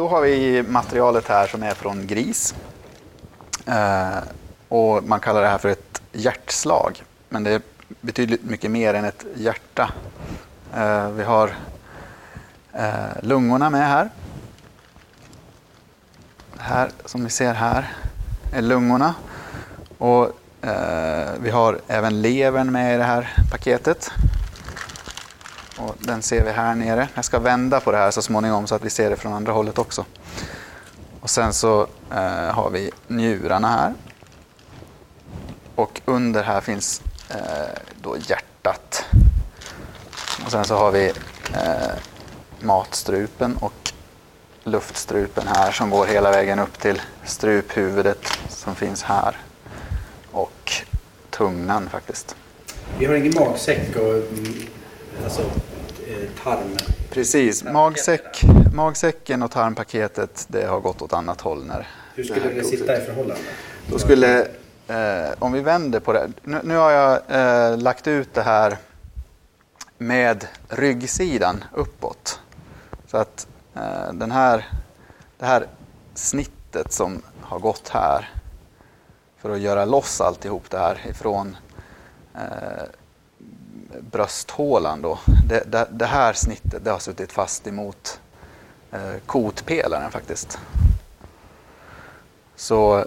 då har vi materialet här som är från gris. Eh, och man kallar det här för ett hjärtslag. Men det är betydligt mycket mer än ett hjärta. Eh, vi har eh, lungorna med här. Här som vi ser här är lungorna. Och eh, vi har även levern med i det här paketet. Och den ser vi här nere. Jag ska vända på det här så småningom så att vi ser det från andra hållet också. Och sen så eh, har vi njurarna här. Och under här finns eh, då hjärtat. Och sen så har vi eh, matstrupen och luftstrupen här som går hela vägen upp till struphuvudet som finns här. Och tungan faktiskt. Vi har ingen magsäck och mm, alltså, eh, tarm. Precis, Magsäck, magsäcken och tarmpaketet det har gått åt annat håll. När Hur det skulle det togs sitta ut. i förhållande? Då skulle, eh, om vi vänder på det. Nu, nu har jag eh, lagt ut det här med ryggsidan uppåt. Så att eh, den här, det här snittet som har gått här för att göra loss alltihop det här ifrån eh, brösthålan då. Det, det, det här snittet det har suttit fast emot eh, kotpelaren faktiskt. Så eh,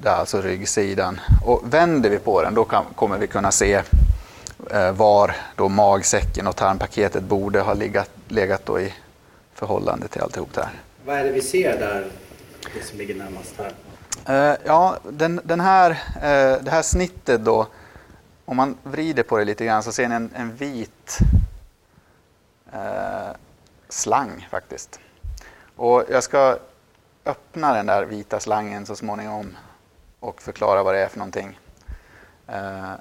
det är alltså ryggsidan. Och vänder vi på den då kan, kommer vi kunna se eh, var då magsäcken och tarmpaketet borde ha legat, legat då i förhållande till alltihop det här. Vad är det vi ser där, det som ligger närmast här? Eh, ja, den, den här, eh, det här snittet då, om man vrider på det lite grann så ser ni en, en vit eh, slang faktiskt. Och jag ska öppna den där vita slangen så småningom och förklara vad det är för någonting. Eh,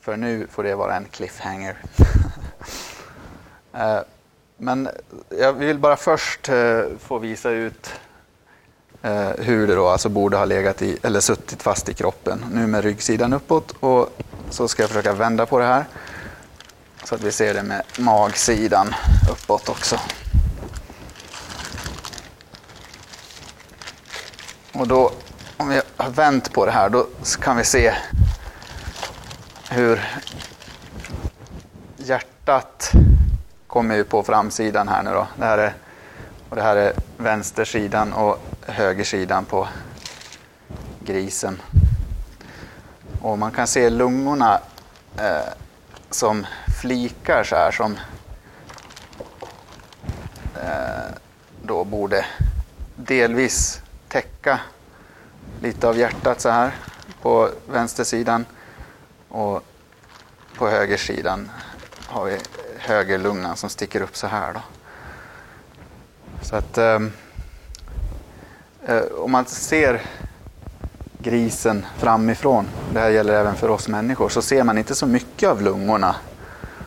för nu får det vara en cliffhanger. eh, men jag vill bara först eh, få visa ut Eh, hur det då alltså borde ha legat i, eller suttit fast i kroppen. Nu med ryggsidan uppåt och så ska jag försöka vända på det här. Så att vi ser det med magsidan uppåt också. Och då, om vi har vänt på det här, då kan vi se hur hjärtat kommer ju på framsidan här nu då. Det här är, och det här är vänstersidan och högersidan på grisen. Och man kan se lungorna eh, som flikar så här som eh, då borde delvis täcka lite av hjärtat så här på vänstersidan och på högersidan har vi högerlungan som sticker upp så här då. Så att eh, Eh, om man ser grisen framifrån, det här gäller även för oss människor, så ser man inte så mycket av lungorna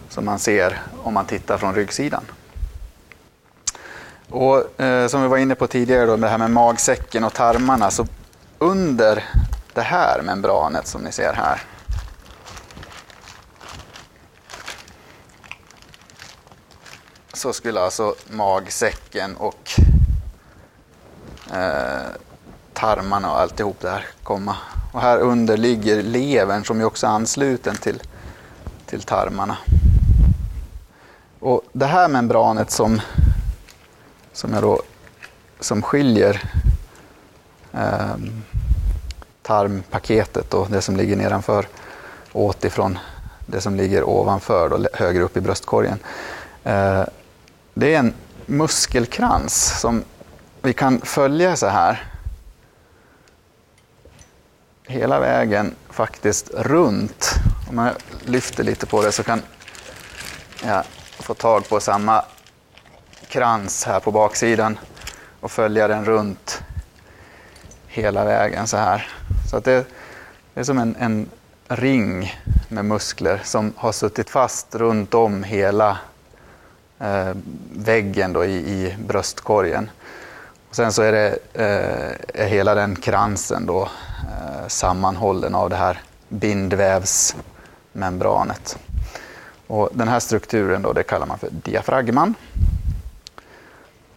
som man ser om man tittar från ryggsidan. Och eh, som vi var inne på tidigare, då, med det här med magsäcken och tarmarna, så under det här membranet som ni ser här så skulle alltså magsäcken och eh, tarmarna och alltihop det här komma. Och här under ligger levern som ju också är ansluten till, till tarmarna. Och det här membranet som, som, jag då, som skiljer eh, tarmpaketet och det som ligger nedanför åt ifrån det som ligger ovanför, då, högre upp i bröstkorgen. Eh, det är en muskelkrans som vi kan följa så här. Hela vägen faktiskt runt. Om jag lyfter lite på det så kan jag få tag på samma krans här på baksidan och följa den runt hela vägen så här. Så att det, det är som en, en ring med muskler som har suttit fast runt om hela eh, väggen då i, i bröstkorgen. Och sen så är, det, eh, är hela den kransen då eh, sammanhållen av det här bindvävsmembranet. Och den här strukturen då, det kallar man för diafragman.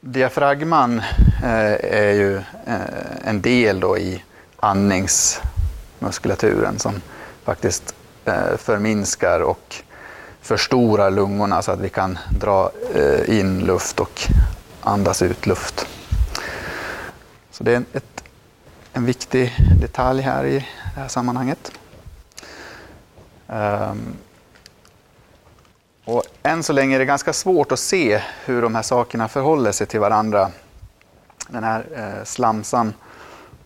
Diafragman eh, är ju eh, en del då i andningsmuskulaturen som faktiskt eh, förminskar och förstorar lungorna så att vi kan dra eh, in luft och andas ut luft. Så det är ett, en viktig detalj här i det här sammanhanget. Um, och än så länge är det ganska svårt att se hur de här sakerna förhåller sig till varandra. Den här eh, slamsan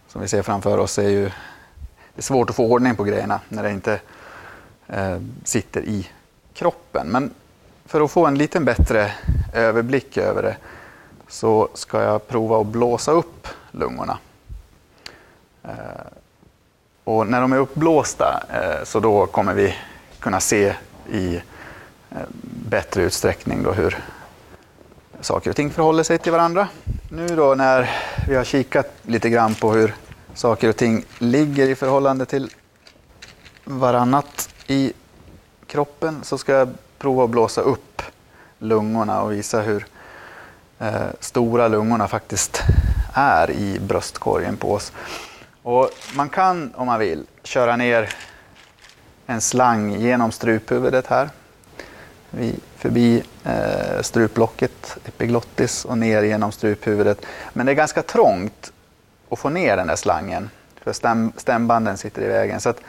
som vi ser framför oss är ju det är svårt att få ordning på grejerna när det inte eh, sitter i kroppen. Men för att få en lite bättre överblick över det så ska jag prova att blåsa upp lungorna. Eh, och när de är uppblåsta eh, så då kommer vi kunna se i eh, bättre utsträckning då hur saker och ting förhåller sig till varandra. Nu då när vi har kikat lite grann på hur saker och ting ligger i förhållande till varannat i kroppen så ska jag prova att blåsa upp lungorna och visa hur eh, stora lungorna faktiskt är i bröstkorgen på oss. Och man kan, om man vill, köra ner en slang genom struphuvudet här förbi eh, struplocket, epiglottis och ner genom struphuvudet. Men det är ganska trångt att få ner den där slangen för stäm, stämbanden sitter i vägen. Så att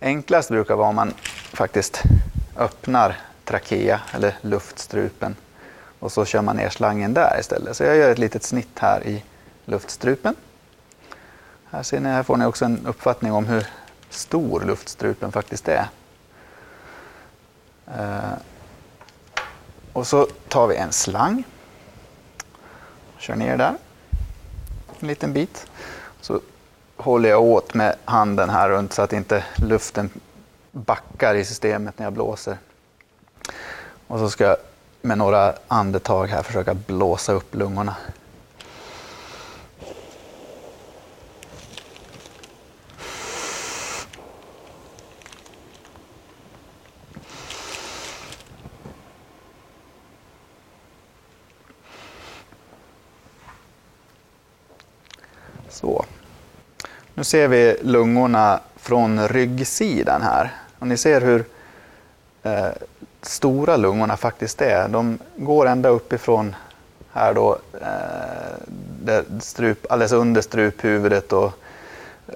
enklast brukar vara om man faktiskt öppnar trakea eller luftstrupen och så kör man ner slangen där istället. Så jag gör ett litet snitt här i luftstrupen. Här, ser ni, här får ni också en uppfattning om hur stor luftstrupen faktiskt är. Eh, och så tar vi en slang. Kör ner där. En liten bit. Så håller jag åt med handen här runt så att inte luften backar i systemet när jag blåser. Och så ska jag med några andetag här försöka blåsa upp lungorna. Så. Nu ser vi lungorna från ryggsidan här. Och ni ser hur eh, stora lungorna faktiskt är. De går ända uppifrån här då, eh, strup, alldeles under struphuvudet och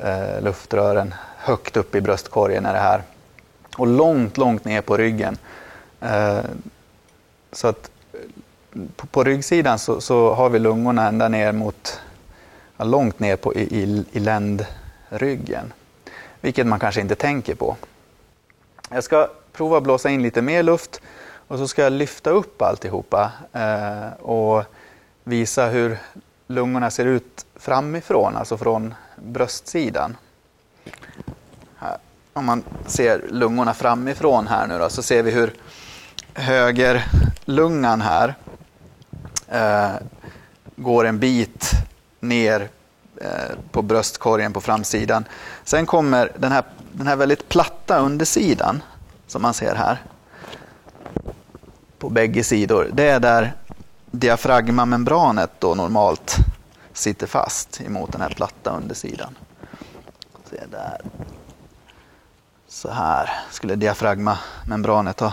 eh, luftrören. Högt upp i bröstkorgen är det här. Och långt, långt ner på ryggen. Eh, så att på, på ryggsidan så, så, har vi lungorna ända ner mot långt ner på, i, i, i ländryggen. Vilket man kanske inte tänker på. Jag ska prova att blåsa in lite mer luft och så ska jag lyfta upp alltihopa eh, och visa hur lungorna ser ut framifrån, alltså från bröstsidan. Här. Om man ser lungorna framifrån här nu då, så ser vi hur högerlungan här eh, går en bit ner eh, på bröstkorgen på framsidan. Sen kommer den här, den här väldigt platta undersidan som man ser här på bägge sidor. Det är där diafragmamembranet då normalt sitter fast emot den här platta undersidan. Se där. Så här skulle diafragmamembranet ha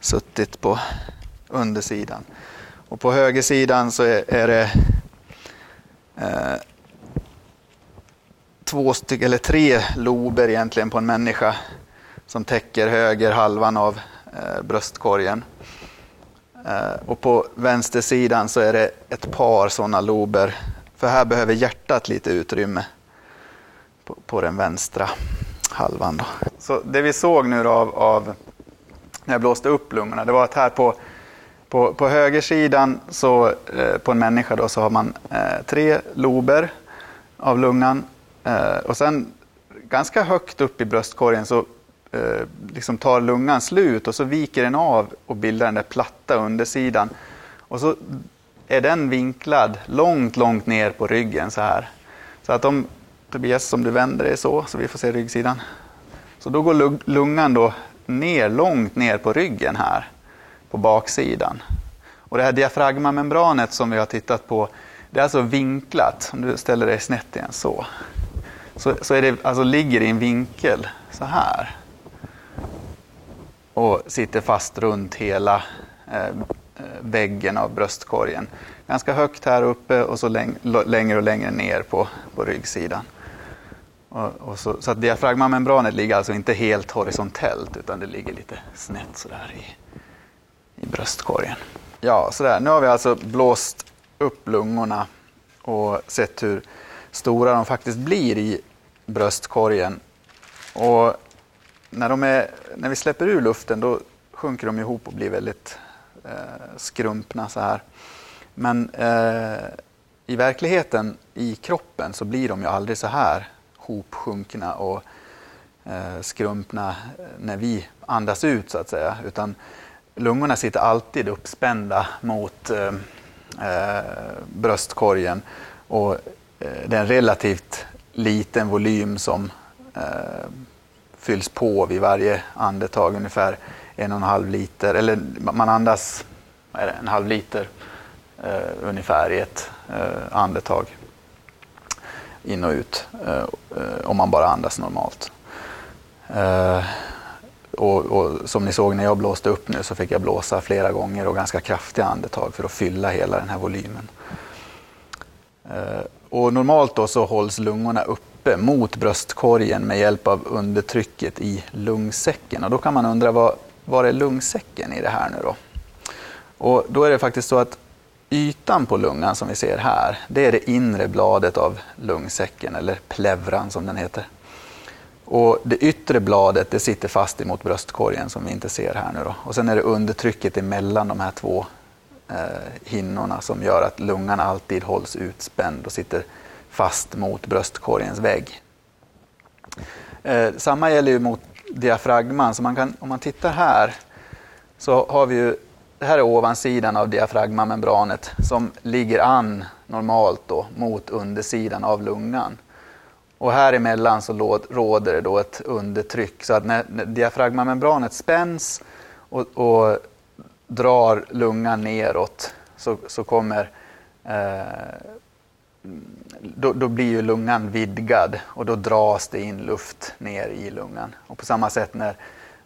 suttit på undersidan. Och på högersidan så är det eh, två stycken, eller tre lober egentligen på en människa som täcker höger halvan av eh, bröstkorgen. Eh, och på vänstersidan så är det ett par sådana lober. För här behöver hjärtat lite utrymme på, på den vänstra halvan. Då. Så det vi såg nu av, av, när jag blåste upp lungorna, det var att här på på, på högersidan så, eh, på en människa då, så har man eh, tre lober av lungan eh, och sen ganska högt upp i bröstkorgen så eh, liksom tar lungan slut och så viker den av och bildar den där platta undersidan. Och så är den vinklad långt, långt ner på ryggen så här. Så att om Tobias, om du vänder dig så, så vi får se ryggsidan. Så då går lungan då ner, långt ner på ryggen här på baksidan. Och det här diafragmamembranet som vi har tittat på, det är alltså vinklat. Om du ställer dig snett igen så. Så, så är det, alltså ligger i en vinkel så här. Och sitter fast runt hela eh, väggen av bröstkorgen. Ganska högt här uppe och så längre och längre ner på, på ryggsidan. Och, och så, så att diafragmamembranet ligger alltså inte helt horisontellt utan det ligger lite snett sådär i, i bröstkorgen. Ja, sådär. Nu har vi alltså blåst upp lungorna och sett hur stora de faktiskt blir i bröstkorgen. Och när, de är, när vi släpper ur luften då sjunker de ihop och blir väldigt eh, skrumpna så här. Men eh, i verkligheten, i kroppen, så blir de ju aldrig så här hopsjunkna och eh, skrumpna när vi andas ut så att säga. Utan lungorna sitter alltid uppspända mot eh, eh bröstkorgen och eh, det är en relativt liten volym som eh, fylls på vid varje andetag, ungefär en och en halv liter. Eller man andas det, en halv liter eh, ungefär i ett eh, andetag. In och ut, eh, eh, om man bara andas normalt. Eh, och, och, som ni såg när jag blåste upp nu så fick jag blåsa flera gånger och ganska kraftiga andetag för att fylla hela den här volymen. Eh, och normalt då så hålls lungorna uppe mot bröstkorgen med hjälp av undertrycket i lungsäcken. Och då kan man undra vad, var är lungsäcken i det här nu då? Och då är det faktiskt så att ytan på lungan som vi ser här, det är det inre bladet av lungsäcken, eller plevran som den heter. Och det yttre bladet det sitter fast emot bröstkorgen som vi inte ser här nu då. Och sen är det undertrycket emellan de här två eh, hinnorna som gör att lungan alltid hålls utspänd och sitter fast mot bröstkorgens vägg. Eh, samma gäller ju mot diafragman. Så man kan, om man tittar här så har vi ju, det här är ovansidan av diafragmamembranet som ligger an normalt då mot undersidan av lungan. Och här emellan så råder det då ett undertryck så att när, när diafragmamembranet spänns och, och, drar lungan neråt så, så kommer eh, då, då, blir ju lungan vidgad och då dras det in luft ner i lungan. Och på samma sätt när,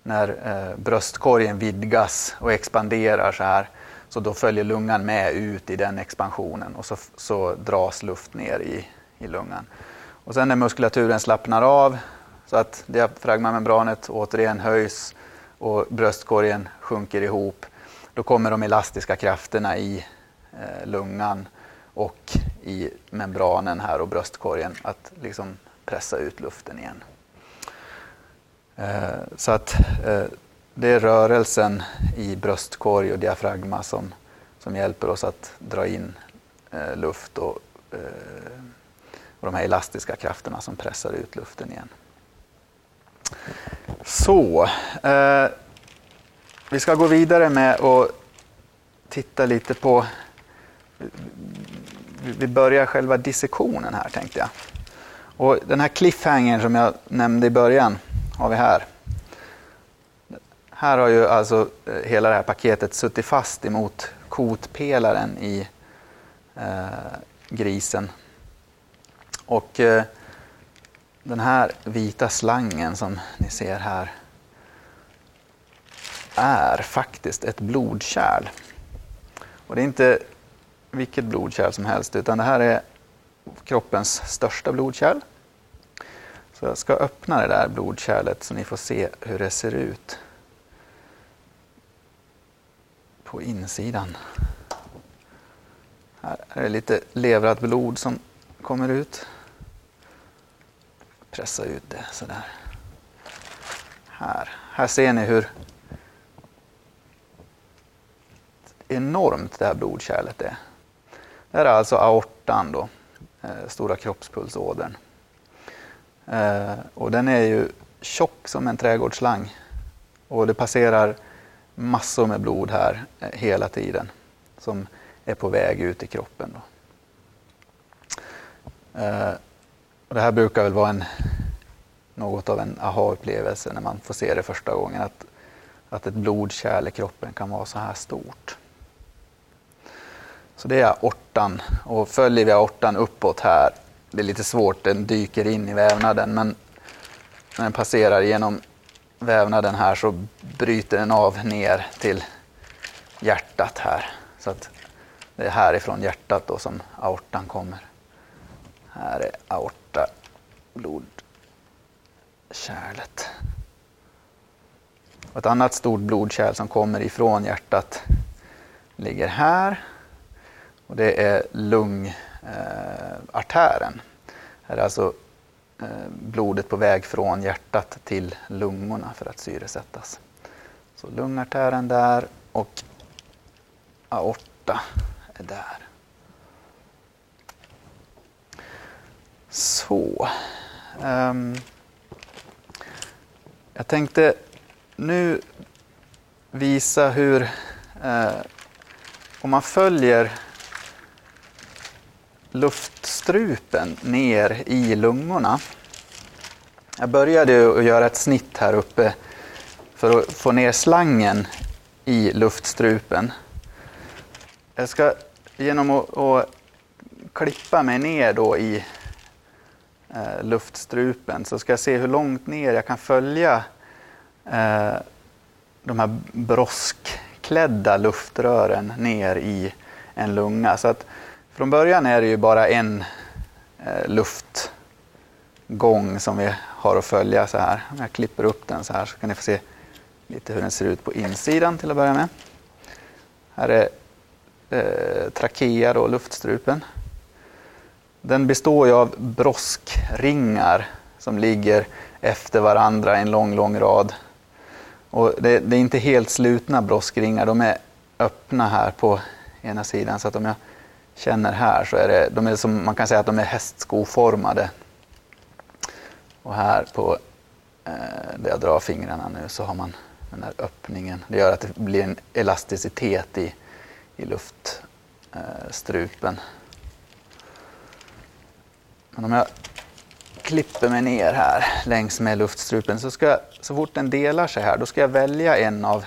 när eh, bröstkorgen vidgas och expanderar så här så då följer lungan med ut i den expansionen och så, så dras luft ner i, i lungan. Och sen när muskulaturen slappnar av så att diafragmamembranet återigen höjs och bröstkorgen sjunker ihop, då kommer de elastiska krafterna i eh, lungan och i membranen här och bröstkorgen att liksom pressa ut luften igen. Eh, så att eh, det är rörelsen i bröstkorg och diafragma som, som hjälper oss att dra in eh, luft och, eh, och de här elastiska krafterna som pressar ut luften igen. Så, eh, vi ska gå vidare med att titta lite på vi börjar själva dissektionen här tänkte jag. Och den här cliffhangern som jag nämnde i början har vi här. Här har ju alltså eh, hela det här paketet suttit fast emot kotpelaren i eh, grisen. Och eh, den här vita slangen som ni ser här är faktiskt ett blodkärl. Och det är inte vilket blodkärl som helst utan det här är kroppens största blodkärl. Så jag ska öppna det där blodkärlet så ni får se hur det ser ut på insidan. Här är det lite levrat blod som kommer ut. Pressa ut det sådär. Här, här ser ni hur enormt det här blodkärlet är. Det här är alltså aortan, då, eh, stora kroppspulsådern. Eh, och den är ju tjock som en trädgårdsslang. Och det passerar massor med blod här eh, hela tiden som är på väg ut i kroppen. Då. Eh, och det här brukar väl vara en, något av en aha-upplevelse när man får se det första gången. Att, att ett blodkärl i kroppen kan vara så här stort. Så det är aortan. Och följer vi aortan uppåt här, det är lite svårt, den dyker in i vävnaden, men när den passerar genom vävnaden här så bryter den av ner till hjärtat här. Så att det är härifrån hjärtat då som aortan kommer. Här är aorta, blodkärlet. Och ett annat stort blodkärl som kommer ifrån hjärtat ligger här. Och det är lungartären. Eh, är alltså eh, blodet på väg från hjärtat till lungorna för att syresättas. Så lungartären där och aorta är där. Så. Um, jag tänkte nu visa hur, eh, om man följer luftstrupen ner i lungorna. Jag började att göra ett snitt här uppe för att få ner slangen i luftstrupen. Jag ska genom att, att klippa mig ner då i eh, luftstrupen så ska jag se hur långt ner jag kan följa eh, de här broskklädda luftrören ner i en lunga. Så att från början är det ju bara en eh, luftgång som vi har att följa så här. Om jag klipper upp den så här så kan ni få se lite hur den ser ut på insidan till att börja med. Här är eh, trakea, då, luftstrupen. Den består ju av broskringar som ligger efter varandra i en lång, lång rad. Och det, det, är inte helt slutna broskringar, de är öppna här på ena sidan. Så att om jag känner här så är det, de är som, man kan säga att de är hästskoformade. Och här på eh, där jag drar fingrarna nu så har man den här öppningen. Det gör att det blir en elasticitet i, i luftstrupen. Eh, Men om jag klipper mig ner här längs med luftstrupen så ska så fort den delar sig här då ska jag välja en av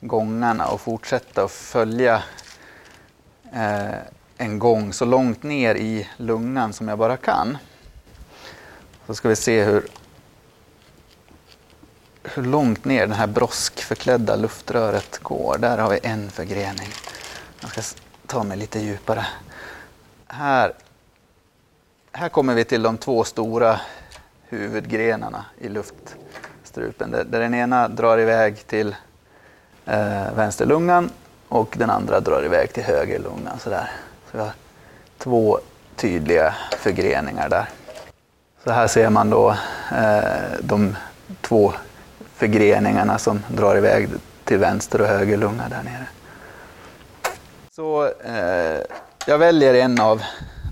gångarna och fortsätta att följa eh, en gång så långt ner i lungan som jag bara kan. Så ska vi se hur, hur långt ner det här broskförklädda luftröret går. Där har vi en förgrening. Jag ska ta mig lite djupare. Här här kommer vi till de två stora huvudgrenarna i luftstrupen. Där, den ena drar iväg till eh, vänsterlungan och den andra drar iväg till högerlungan. Sådär. Så vi har två tydliga förgreningar där. Så här ser man då eh, de två förgreningarna som drar iväg till vänster och höger lunga där nere. Så eh, jag väljer en av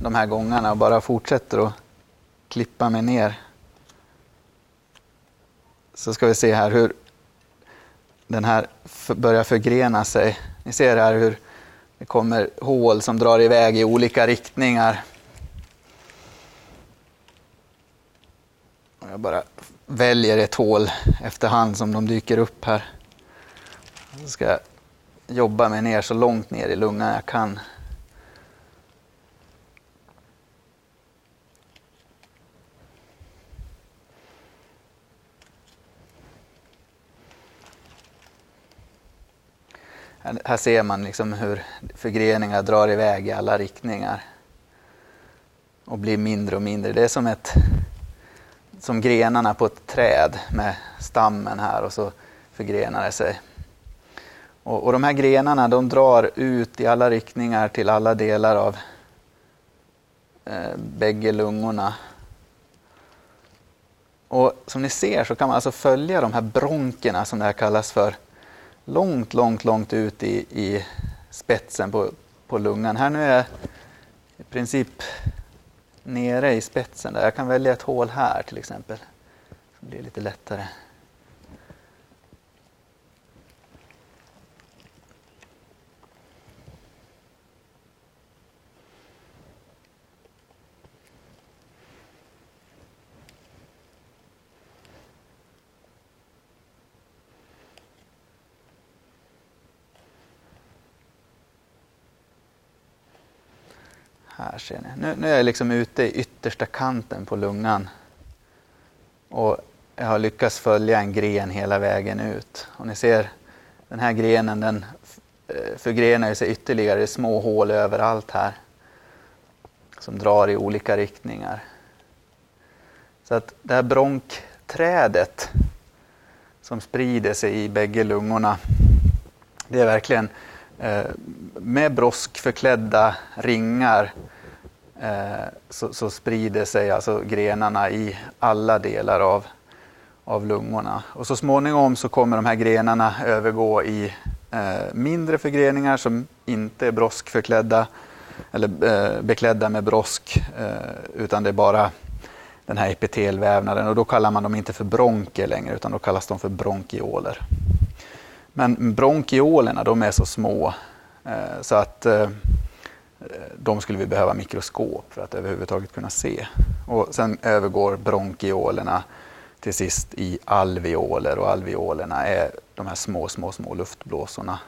de här gångarna och bara fortsätter att klippa mig ner. Så ska vi se här hur den här börjar förgrena sig. Ni ser här hur det kommer hål som drar iväg i olika riktningar. Jag bara väljer ett hål efterhand som de dyker upp här. Så ska jag jobba mig ner så långt ner i lungan jag kan. Här ser man liksom hur förgreningar drar iväg i alla riktningar och blir mindre och mindre. Det är som, ett, som grenarna på ett träd med stammen här och så förgrenar det sig. Och, och de här grenarna de drar ut i alla riktningar till alla delar av eh, bägge lungorna. Och som ni ser så kan man alltså följa de här bronkerna som det här kallas för långt, långt, långt ut i, i spetsen på, på lungan. Här nu är jag i princip nere i spetsen. Där. Jag kan välja ett hål här till exempel. Det blir lite lättare. Här ser ni. Nu, nu är jag liksom ute i yttersta kanten på lungan. Och jag har lyckats följa en gren hela vägen ut. Och ni ser den här grenen den eh, förgrenar sig ytterligare. Det är små hål överallt här. Som drar i olika riktningar. Så att det här bronkträdet som sprider sig i bägge lungorna. Det är verkligen Eh, med broskförklädda ringar eh, så, så, sprider sig alltså grenarna i alla delar av, av lungorna. Och så småningom så kommer de här grenarna övergå i eh, mindre förgreningar som inte är broskförklädda eller eh, beklädda med brosk eh, utan det är bara den här epitelvävnaden och då kallar man dem inte för bronker längre utan då kallas de för bronkioler. Men bronkiolerna de är så små eh, så att eh, de skulle vi behöva mikroskop för att överhuvudtaget kunna se. Och sen övergår bronkiolerna till sist i alveoler och alveolerna är de här små, små, små luftblåsorna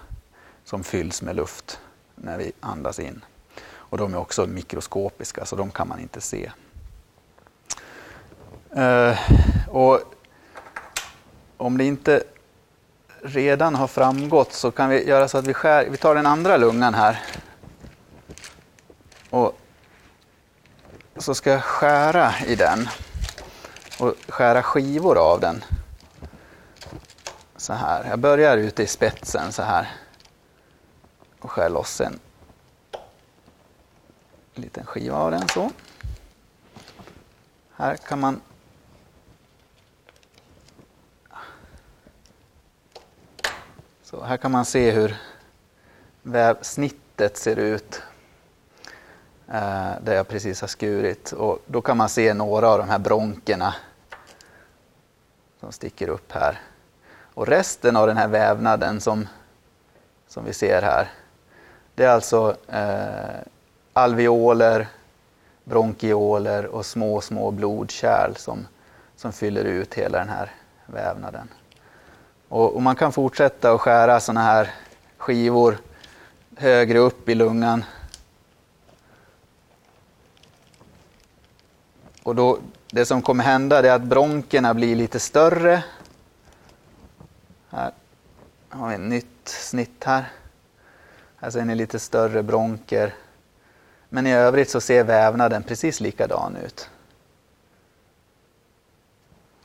som fylls med luft när vi andas in. Och de är också mikroskopiska så de kan man inte se. Eh, och om det inte redan har framgått så kan vi göra så att vi skär, vi tar den andra lungan här. Och så ska jag skära i den och skära skivor av den. Så här. Jag börjar ute i spetsen så här och skär loss en liten skiva av den så. Här kan man Så här kan man se hur vävsnittet ser ut eh, där jag precis har skurit. Och då kan man se några av de här bronkerna som sticker upp här. Och resten av den här vävnaden som, som vi ser här, det är alltså eh, alveoler, bronkioler och små, små blodkärl som, som fyller ut hela den här vävnaden. Och, och man kan fortsätta att skära sådana här skivor högre upp i lungan. Och då, det som kommer hända är att bronkerna blir lite större. Här har vi ett nytt snitt här. Här ser ni lite större bronker. Men i övrigt så ser vävnaden precis likadan ut.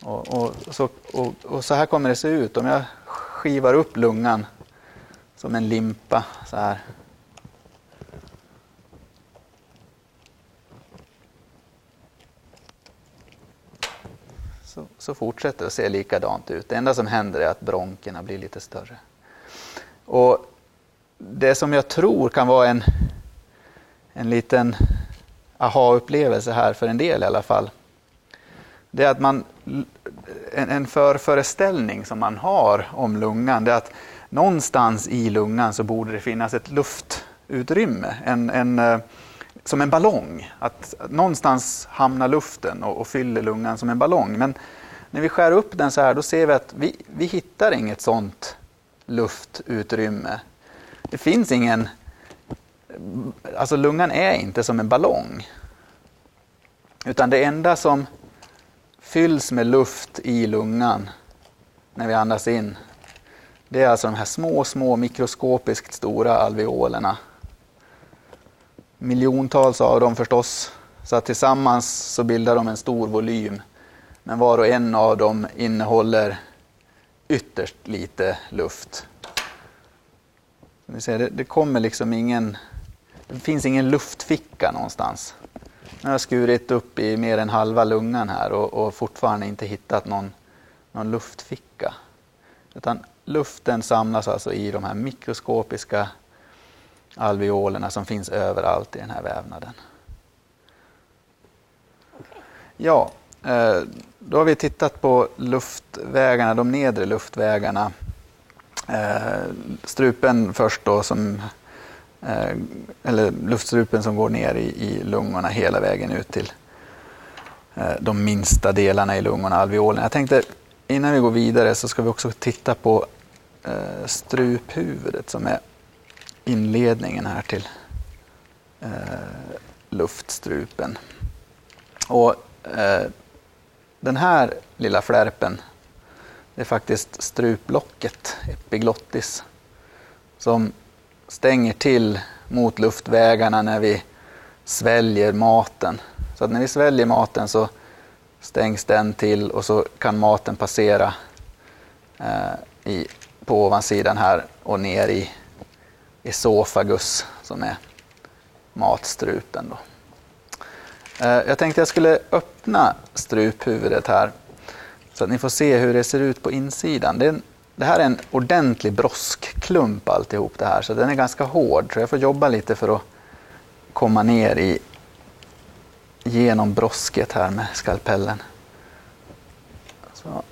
Och, och, så, och, och, så här kommer det se ut om jag skivar upp lungan som en limpa så här. Så, så fortsätter det att se likadant ut. Det enda som händer är att bronkerna blir lite större. Och Det som jag tror kan vara en, en liten aha-upplevelse här för en del i alla fall det är att man, en, en förföreställning som man har om lungan, det är att någonstans i lungan så borde det finnas ett luftutrymme, en, en, eh, som en ballong. Att någonstans hamnar luften och, och fyller lungan som en ballong. Men när vi skär upp den så här, då ser vi att vi, vi hittar inget sånt luftutrymme. Det finns ingen... Alltså lungan är inte som en ballong. Utan det enda som fylls med luft i lungan när vi andas in. Det är alltså de här små, små mikroskopiskt stora alveolerna. Miljontals av dem förstås. Så att tillsammans så bildar de en stor volym. Men var och en av dem innehåller ytterst lite luft. Det, det kommer liksom ingen... Det finns ingen luftficka någonstans. Nu har jag skurit upp i mer än halva lungan här och, och fortfarande inte hittat någon, någon luftficka. Utan luften samlas alltså i de här mikroskopiska alveolerna som finns överallt i den här vävnaden. Ja, eh, då har vi tittat på luftvägarna, de nedre luftvägarna. Eh, strupen först då som Eh, eller luftstrupen som går ner i, i lungorna hela vägen ut till eh, de minsta delarna i lungorna, alveolerna. Jag tänkte innan vi går vidare så ska vi också titta på eh, struphuvudet som är inledningen här till eh, luftstrupen. Och, eh, den här lilla flärpen det är faktiskt struplocket, epiglottis, som stänger till mot luftvägarna när vi sväljer maten. Så att när vi sväljer maten så stängs den till och så kan maten passera eh, i, på ovansidan här och ner i esofagus som är matstrupen. Då. Eh, jag tänkte jag skulle öppna struphuvudet här så att ni får se hur det ser ut på insidan. Det, en, det här är en ordentlig broskklump alltihop det här så den är ganska hård så jag får jobba lite för att komma ner i genom brosket här med skalpellen. Så.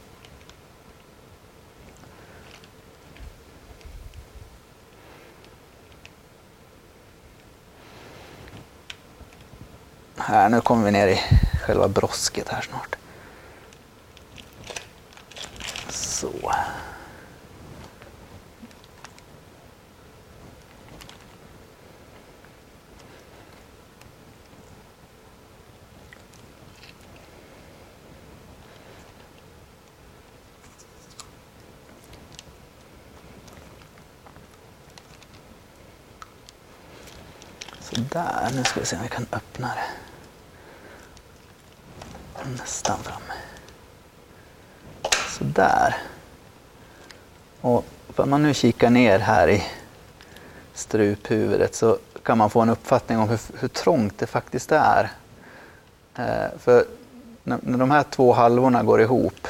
Här, nu kommer vi ner i själva brosket här snart. Så. Sådär, nu ska vi se om vi kan öppna det. Nästan framme. Sådär. Och om man nu kikar ner här i struphuvudet så kan man få en uppfattning om hur, hur trångt det faktiskt är. Eh, för när, när de här två halvorna går ihop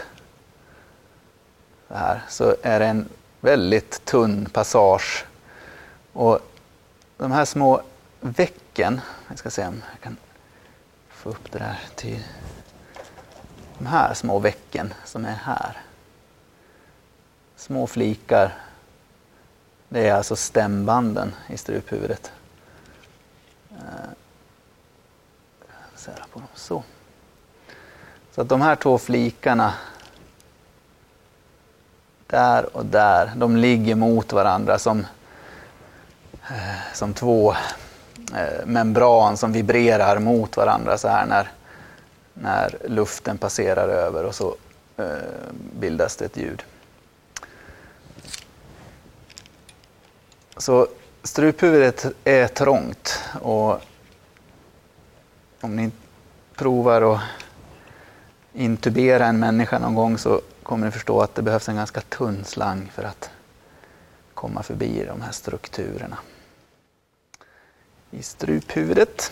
så, här, så är det en väldigt tunn passage. Och de här små vecken, jag ska se om jag kan få upp det där till de här små vecken som är här. Små flikar. Det är alltså stämbanden i struphuvudet. Eh, på dem. Så. Så att de här två flikarna där och där, de ligger mot varandra som, eh, som två Eh, membran som vibrerar mot varandra så här när, när luften passerar över och så eh, bildas det ett ljud. Så struphuvudet är trångt och om ni provar att intubera en människa någon gång så kommer ni förstå att det behövs en ganska tunn slang för att komma förbi de här strukturerna i struphuvudet.